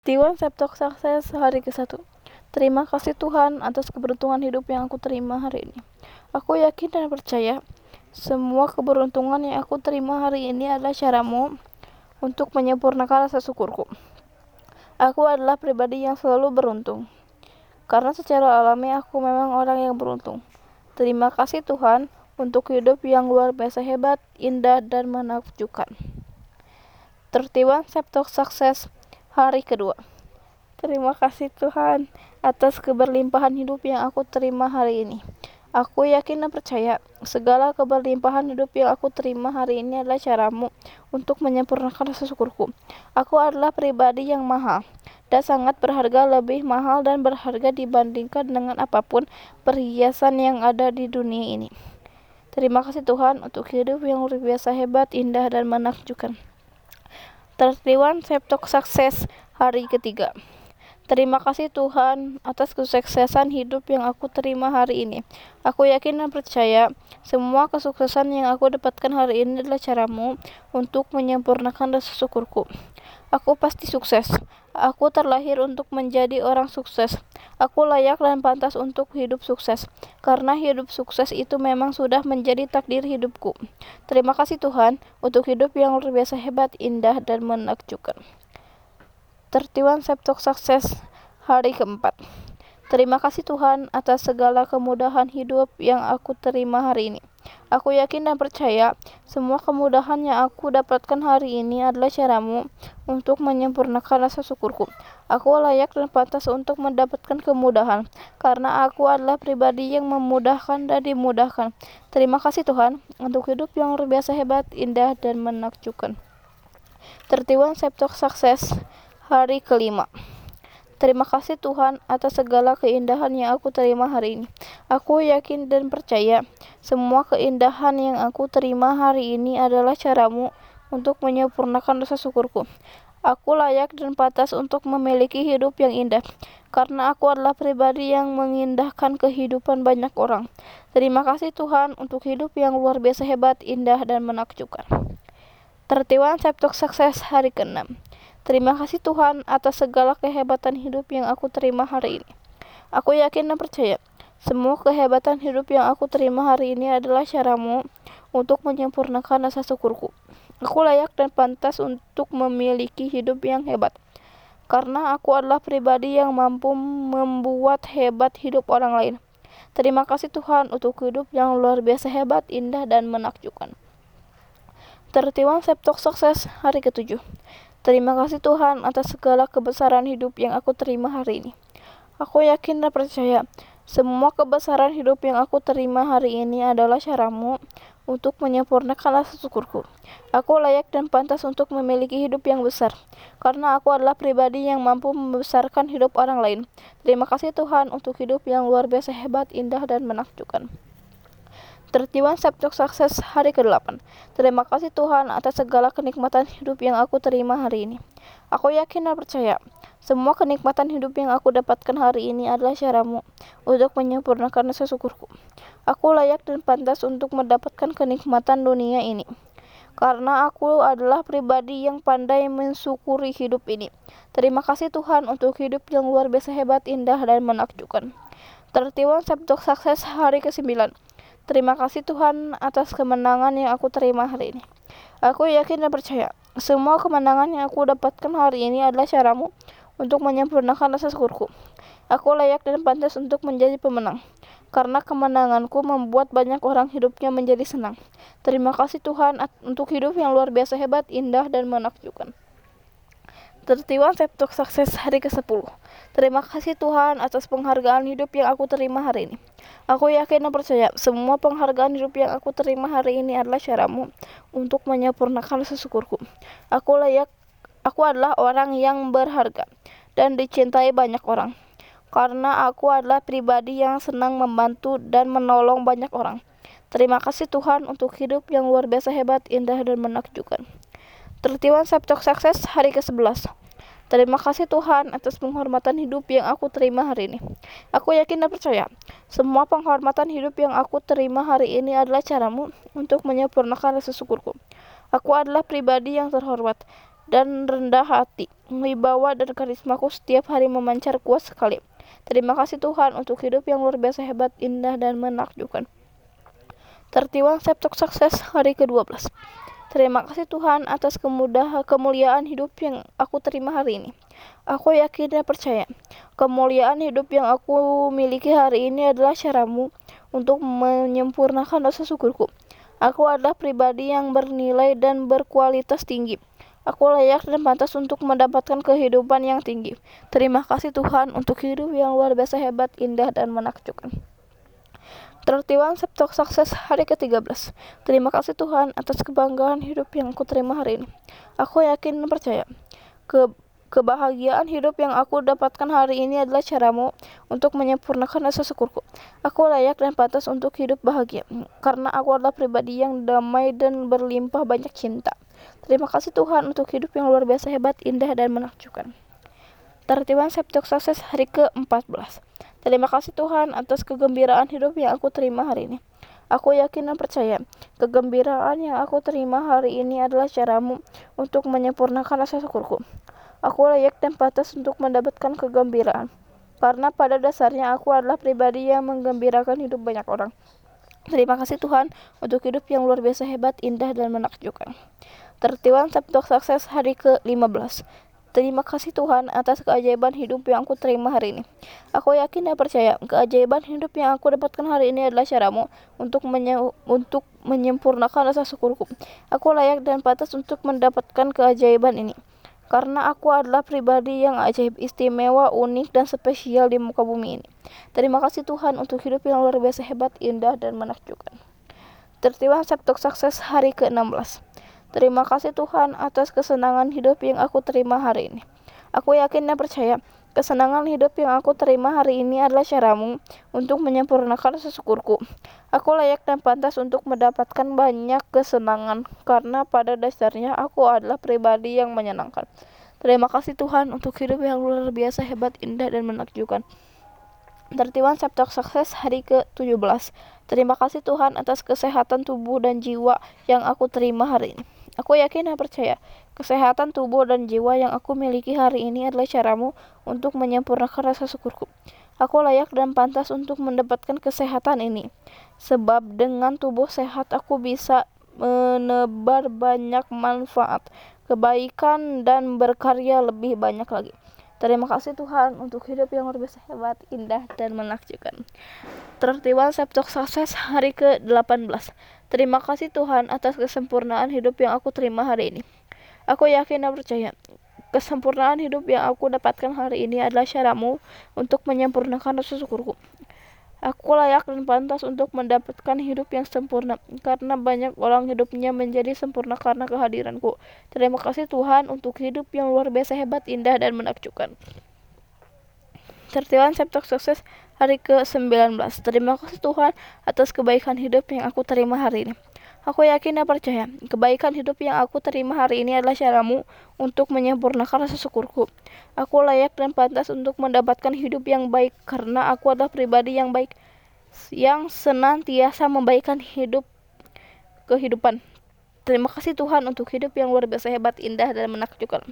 Tiwan Septok Sukses hari ke-1 Terima kasih Tuhan atas keberuntungan hidup yang aku terima hari ini. Aku yakin dan percaya semua keberuntungan yang aku terima hari ini adalah caramu untuk menyempurnakan rasa syukurku. Aku adalah pribadi yang selalu beruntung. Karena secara alami aku memang orang yang beruntung. Terima kasih Tuhan untuk hidup yang luar biasa hebat, indah, dan menakjubkan. Tertiwan Septok Sukses hari kedua. Terima kasih Tuhan atas keberlimpahan hidup yang aku terima hari ini. Aku yakin dan percaya segala keberlimpahan hidup yang aku terima hari ini adalah caramu untuk menyempurnakan rasa syukurku. Aku adalah pribadi yang mahal dan sangat berharga lebih mahal dan berharga dibandingkan dengan apa pun perhiasan yang ada di dunia ini. Terima kasih Tuhan untuk hidup yang luar biasa hebat, indah, dan menakjubkan. Tertiwan Septok Sukses hari ketiga. Terima kasih Tuhan atas kesuksesan hidup yang aku terima hari ini. Aku yakin dan percaya semua kesuksesan yang aku dapatkan hari ini adalah caramu untuk menyempurnakan rasa syukurku. Aku pasti sukses. Aku terlahir untuk menjadi orang sukses. Aku layak dan pantas untuk hidup sukses. Karena hidup sukses itu memang sudah menjadi takdir hidupku. Terima kasih Tuhan untuk hidup yang luar biasa hebat, indah, dan menakjubkan. Tertiwan Septok Sukses hari keempat. Terima kasih Tuhan atas segala kemudahan hidup yang aku terima hari ini. Aku yakin dan percaya semua kemudahan yang aku dapatkan hari ini adalah caramu untuk menyempurnakan rasa syukurku. Aku layak dan pantas untuk mendapatkan kemudahan karena aku adalah pribadi yang memudahkan dan dimudahkan. Terima kasih Tuhan untuk hidup yang luar biasa hebat, indah, dan menakjubkan. Tertiwan Septok Sukses Hari kelima. Terima kasih Tuhan atas segala keindahan yang aku terima hari ini. Aku yakin dan percaya semua keindahan yang aku terima hari ini adalah caramu untuk menyempurnakan rasa syukurku. Aku layak dan pantas untuk memiliki hidup yang indah, karena aku adalah pribadi yang mengindahkan kehidupan banyak orang. Terima kasih Tuhan untuk hidup yang luar biasa hebat, indah, dan menakjubkan. Tertiwan Septok Sukses hari ke-6 Terima kasih Tuhan atas segala kehebatan hidup yang aku terima hari ini. Aku yakin dan percaya semua kehebatan hidup yang aku terima hari ini adalah caramu untuk menyempurnakan rasa syukurku. Aku layak dan pantas untuk memiliki hidup yang hebat. Karena aku adalah pribadi yang mampu membuat hebat hidup orang lain. Terima kasih Tuhan untuk hidup yang luar biasa hebat, indah, dan menakjubkan. Tertiwan Septok Sukses hari ketujuh. Terima kasih Tuhan atas segala kebesaran hidup yang aku terima hari ini. Aku yakin dan percaya semua kebesaran hidup yang aku terima hari ini adalah caramu untuk menyempurnakan rasa syukurku. Aku layak dan pantas untuk memiliki hidup yang besar, karena aku adalah pribadi yang mampu membesarkan hidup orang lain. Terima kasih Tuhan untuk hidup yang luar biasa hebat, indah, dan menakjubkan. Tertiwan Septok Sukses hari ke-8. Terima kasih Tuhan atas segala kenikmatan hidup yang aku terima hari ini. Aku yakin dan percaya semua kenikmatan hidup yang aku dapatkan hari ini adalah caramu untuk menyempurnakan rasa syukurku. Aku layak dan pantas untuk mendapatkan kenikmatan dunia ini. Karena aku adalah pribadi yang pandai mensyukuri hidup ini. Terima kasih Tuhan untuk hidup yang luar biasa hebat, indah, dan menakjubkan. Tertiwan Septok Sukses hari ke-9. Terima kasih Tuhan atas kemenangan yang aku terima hari ini. Aku yakin dan percaya semua kemenangan yang aku dapatkan hari ini adalah caramu untuk menyempurnakan rasa syukurku. Aku layak dan pantas untuk menjadi pemenang. Karena kemenanganku membuat banyak orang hidupnya menjadi senang. Terima kasih Tuhan untuk hidup yang luar biasa hebat, indah, dan menakjubkan. Tertiwan Septok Sukses hari ke-10. Terima kasih Tuhan atas penghargaan hidup yang aku terima hari ini. Aku yakin dan percaya semua penghargaan hidup yang aku terima hari ini adalah caramu untuk menyempurnakan rasa syukurku. Aku layak, aku adalah orang yang berharga dan dicintai banyak orang. Karena aku adalah pribadi yang senang membantu dan menolong banyak orang. Terima kasih Tuhan untuk hidup yang luar biasa hebat, indah, dan menakjubkan. Tertiwan Septok Sukses hari ke-11 Terima kasih Tuhan atas penghormatan hidup yang aku terima hari ini. Aku yakin dan percaya, semua penghormatan hidup yang aku terima hari ini adalah caramu untuk menyempurnakan rasa syukurku. Aku adalah pribadi yang terhormat dan rendah hati. Wibawa dan karismaku setiap hari memancar kuat sekali. Terima kasih Tuhan untuk hidup yang luar biasa hebat, indah, dan menakjubkan. Tertiwan Septok Sukses hari ke-12 Terima kasih Tuhan atas kemudahan kemuliaan hidup yang aku terima hari ini. Aku yakin dan percaya, kemuliaan hidup yang aku miliki hari ini adalah caramu untuk menyempurnakan rasa syukurku. Aku adalah pribadi yang bernilai dan berkualitas tinggi. Aku layak dan pantas untuk mendapatkan kehidupan yang tinggi. Terima kasih Tuhan untuk hidup yang luar biasa hebat, indah, dan menakjubkan. Tertiwan Septok Sukses hari ke-13. Terima kasih Tuhan atas kebanggaan hidup yang aku terima hari ini. Aku yakin dan percaya ke kebahagiaan hidup yang aku dapatkan hari ini adalah caramu untuk menyempurnakan rasa syukurku. Aku layak dan pantas untuk hidup bahagia karena aku adalah pribadi yang damai dan berlimpah banyak cinta. Terima kasih Tuhan untuk hidup yang luar biasa hebat, indah, dan menakjubkan. Tertiban Septok Sukses hari ke-14. Terima kasih Tuhan atas kegembiraan hidup yang aku terima hari ini. Aku yakin dan percaya, kegembiraan yang aku terima hari ini adalah caramu untuk menyempurnakan rasa syukurku. Aku layak dan pantas untuk mendapatkan kegembiraan. Karena pada dasarnya aku adalah pribadi yang menggembirakan hidup banyak orang. Terima kasih Tuhan untuk hidup yang luar biasa hebat, indah, dan menakjubkan. Tertiwan Sabtu Sukses hari ke-15. Terima kasih Tuhan atas keajaiban hidup yang aku terima hari ini. Aku yakin dan percaya keajaiban hidup yang aku dapatkan hari ini adalah caramu untuk menye untuk menyempurnakan rasa syukurku. Aku layak dan pantas untuk mendapatkan keajaiban ini. Karena aku adalah pribadi yang ajaib, istimewa, unik, dan spesial di muka bumi ini. Terima kasih Tuhan untuk hidup yang luar biasa hebat, indah, dan menakjubkan. Tertiwa Sabtu Sukses hari ke-16. Terima kasih Tuhan atas kesenangan hidup yang aku terima hari ini. Aku yakin dan percaya kesenangan hidup yang aku terima hari ini adalah caramu untuk menyempurnakan sesukurku. Aku layak dan pantas untuk mendapatkan banyak kesenangan karena pada dasarnya aku adalah pribadi yang menyenangkan. Terima kasih Tuhan untuk hidup yang luar biasa hebat, indah, dan menakjubkan. Tertiwan Sabtu Sukses hari ke-17. Terima kasih Tuhan atas kesehatan tubuh dan jiwa yang aku terima hari ini. Aku yakin dan percaya, kesehatan tubuh dan jiwa yang aku miliki hari ini adalah caramu untuk menyempurnakan rasa syukurku. Aku layak dan pantas untuk mendapatkan kesehatan ini. Sebab dengan tubuh sehat aku bisa menebar banyak manfaat, kebaikan, dan berkarya lebih banyak lagi. Terima kasih Tuhan untuk hidup yang luar biasa hebat, indah, dan menakjubkan. Tertiwan Sabtu Sukses hari ke-18. Terima kasih Tuhan atas kesempurnaan hidup yang aku terima hari ini. Aku yakin dan percaya, kesempurnaan hidup yang aku dapatkan hari ini adalah caramu untuk menyempurnakan rasa syukurku. Aku layak dan pantas untuk mendapatkan hidup yang sempurna karena banyak orang hidupnya menjadi sempurna karena kehadiranku. Terima kasih Tuhan untuk hidup yang luar biasa hebat, indah, dan menakjubkan. Tertiwan Septok Sukses hari ke-19. Terima kasih Tuhan atas kebaikan hidup yang aku terima hari ini. Aku yakin dan percaya, kebaikan hidup yang aku terima hari ini adalah caramu untuk menyempurnakan rasa syukurku. Aku layak dan pantas untuk mendapatkan hidup yang baik karena aku adalah pribadi yang baik yang senantiasa membaikkan hidup kehidupan. Terima kasih Tuhan untuk hidup yang luar biasa hebat, indah, dan menakjubkan.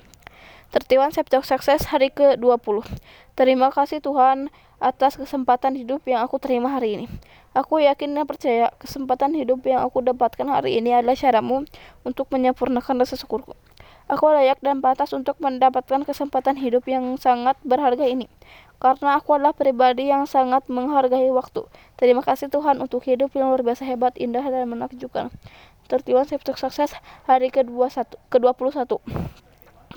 Tertiwan Septok Sukses hari ke-20. Terima kasih Tuhan atas kesempatan hidup yang aku terima hari ini. Aku yakin dan percaya kesempatan hidup yang aku dapatkan hari ini adalah caramu untuk menyempurnakan rasa syukurku. Aku layak dan pantas untuk mendapatkan kesempatan hidup yang sangat berharga ini. Karena aku adalah pribadi yang sangat menghargai waktu. Terima kasih Tuhan untuk hidup yang luar biasa hebat, indah, dan menakjubkan. Tertiwan Septok Sukses hari ke-21. Ke-21.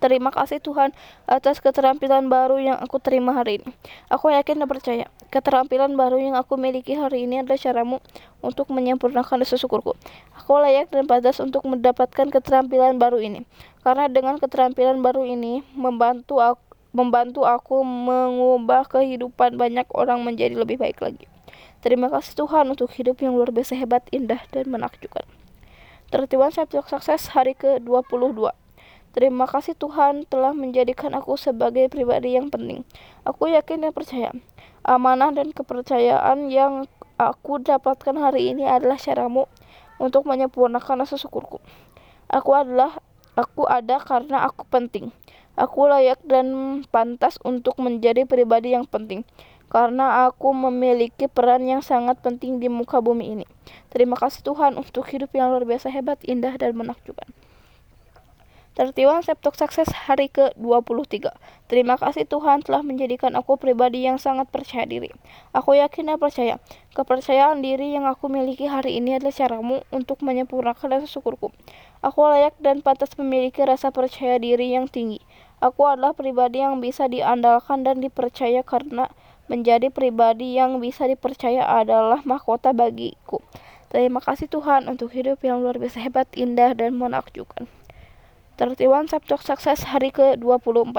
Terima kasih Tuhan atas keterampilan baru yang aku terima hari ini. Aku yakin dan percaya, keterampilan baru yang aku miliki hari ini adalah caramu untuk menyempurnakan rasa syukurku. Aku layak dan pantas untuk mendapatkan keterampilan baru ini. Karena dengan keterampilan baru ini membantu aku membantu aku mengubah kehidupan banyak orang menjadi lebih baik lagi. Terima kasih Tuhan untuk hidup yang luar biasa hebat, indah, dan menakjubkan. Tertiwan Sabtu Sukses hari ke-22. Terima kasih Tuhan telah menjadikan aku sebagai pribadi yang penting. Aku yakin dan percaya amanah dan kepercayaan yang aku dapatkan hari ini adalah caramu untuk menyempurnakan rasa syukurku. Aku adalah Aku ada karena aku penting. Aku layak dan pantas untuk menjadi pribadi yang penting karena aku memiliki peran yang sangat penting di muka bumi ini. Terima kasih Tuhan untuk hidup yang luar biasa hebat, indah, dan menakjubkan. Tertiwan Septok Sukses hari ke-23. Terima kasih Tuhan telah menjadikan aku pribadi yang sangat percaya diri. Aku yakin dan percaya, kepercayaan diri yang aku miliki hari ini adalah caramu untuk menyempurnakan rasa syukurku. Aku layak dan pantas memiliki rasa percaya diri yang tinggi. Aku adalah pribadi yang bisa diandalkan dan dipercaya karena menjadi pribadi yang bisa dipercaya adalah mahkota bagiku. Terima kasih Tuhan untuk hidup yang luar biasa hebat, indah, dan menakjubkan. Tertiwan Sabtu Sukses hari ke-24.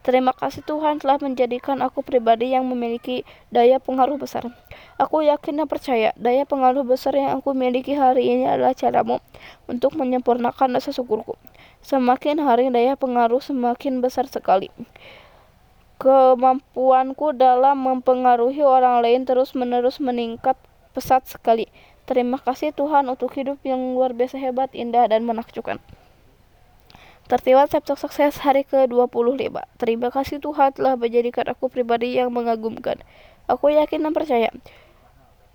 Terima kasih Tuhan telah menjadikan aku pribadi yang memiliki daya pengaruh besar. Aku yakin dan percaya daya pengaruh besar yang aku miliki hari ini adalah caramu untuk menyempurnakan rasa syukurku. Semakin hari daya pengaruh semakin besar sekali. Kemampuanku dalam mempengaruhi orang lain terus-menerus meningkat pesat sekali. Terima kasih Tuhan untuk hidup yang luar biasa hebat, indah, dan menakjubkan. Tertibat Sabtu Sukses hari ke-25. Terima kasih Tuhan telah menjadikan aku pribadi yang mengagumkan. Aku yakin dan percaya.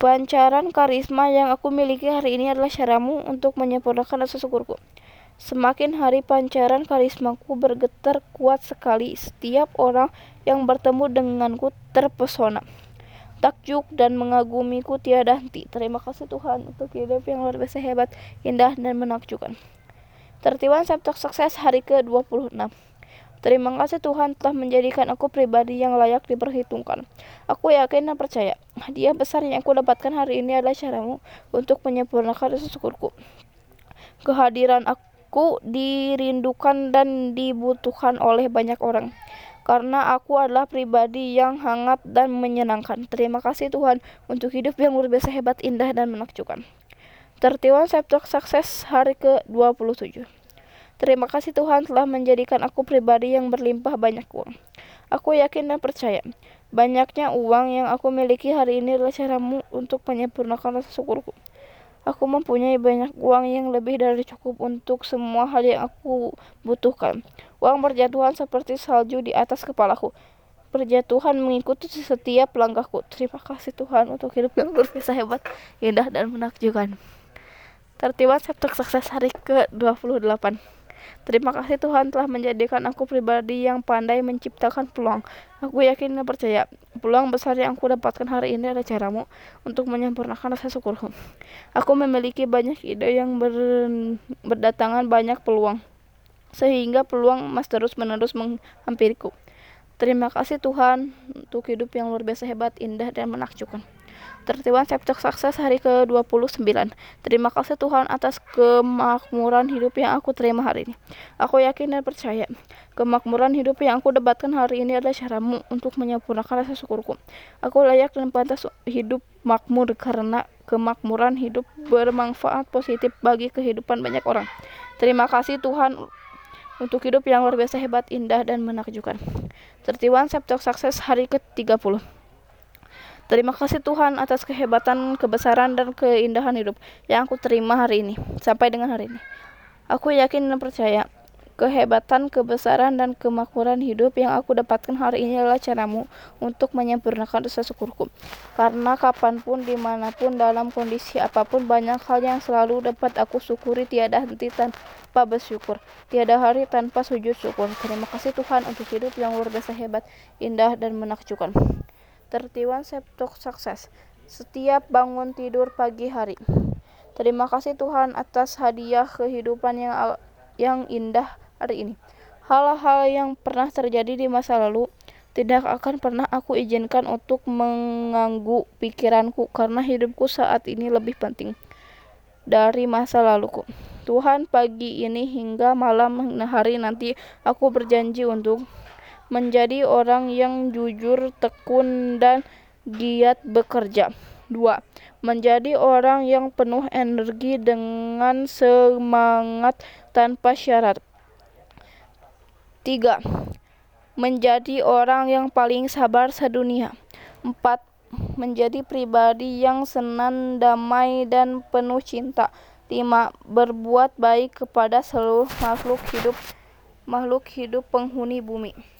Pancaran karisma yang aku miliki hari ini adalah caramu untuk menyempurnakan rasa syukurku. Semakin hari pancaran karismaku bergetar kuat sekali. Setiap orang yang bertemu denganku terpesona. Takjub dan mengagumiku tiada henti. Terima kasih Tuhan untuk hidup yang luar biasa hebat, indah, dan menakjubkan. Tertiwan Sabtu Sukses hari ke-26. Terima kasih Tuhan telah menjadikan aku pribadi yang layak diperhitungkan. Aku yakin dan percaya, hadiah besar yang aku dapatkan hari ini adalah caramu untuk menyempurnakan rasa syukurku. Kehadiran aku dirindukan dan dibutuhkan oleh banyak orang karena aku adalah pribadi yang hangat dan menyenangkan. Terima kasih Tuhan untuk hidup yang luar biasa hebat, indah, dan menakjubkan. Tertiwan Sabtu Sukses hari ke-27. Terima kasih Tuhan telah menjadikan aku pribadi yang berlimpah banyak uang. Aku yakin dan percaya, banyaknya uang yang aku miliki hari ini adalah caramu untuk menyempurnakan rasa syukurku. Aku mempunyai banyak uang yang lebih dari cukup untuk semua hal yang aku butuhkan. Uang berjatuhan seperti salju di atas kepalaku. Berjatuhan mengikuti setiap langkahku. Terima kasih Tuhan untuk hidup yang luar biasa hebat, indah, dan menakjubkan. Tertibat Sabtu Sukses hari ke-28. Terima kasih Tuhan telah menjadikan aku pribadi yang pandai menciptakan peluang. Aku yakin dan percaya peluang besar yang aku dapatkan hari ini adalah caramu untuk menyempurnakan rasa syukurku. Aku memiliki banyak ide yang ber, berdatangan banyak peluang sehingga peluang emas terus menerus menghampiriku. Terima kasih Tuhan untuk hidup yang luar biasa hebat, indah, dan menakjubkan. Tertiban Sabtu Sukses hari ke-29. Terima kasih Tuhan atas kemakmuran hidup yang aku terima hari ini. Aku yakin dan percaya kemakmuran hidup yang aku debatkan hari ini adalah caramu untuk menyempurnakan rasa syukurku. Aku layak dan pantas hidup makmur karena kemakmuran hidup bermanfaat positif bagi kehidupan banyak orang. Terima kasih Tuhan untuk hidup yang luar biasa hebat, indah, dan menakjubkan. Tertiwan Sabtu Sukses hari ke-30. Terima kasih Tuhan atas kehebatan, kebesaran, dan keindahan hidup yang aku terima hari ini, sampai dengan hari ini. Aku yakin dan percaya kehebatan, kebesaran, dan kemakmuran hidup yang aku dapatkan hari ini adalah caramu untuk menyempurnakan rasa syukurku. Karena kapan pun, di mana pun, dalam kondisi apa pun, banyak hal yang selalu dapat aku syukuri tiada henti tanpa bersyukur. Tiada hari tanpa sujud syukur. Terima kasih Tuhan untuk hidup yang luar biasa hebat, indah, dan menakjubkan. Tertiwan Septok Sukses setiap bangun tidur pagi hari. Terima kasih Tuhan atas hadiah kehidupan yang yang indah hari ini. Hal-hal yang pernah terjadi di masa lalu tidak akan pernah aku izinkan untuk mengganggu pikiranku karena hidupku saat ini lebih penting dari masa laluku. Tuhan pagi ini hingga malam hari nanti aku berjanji untuk menjadi orang yang jujur, tekun, dan giat bekerja. 2. Menjadi orang yang penuh energi dengan semangat tanpa syarat. 3. Menjadi orang yang paling sabar sedunia. 4. Menjadi pribadi yang senang, damai, dan penuh cinta. Lima, berbuat baik kepada seluruh makhluk hidup makhluk hidup penghuni bumi.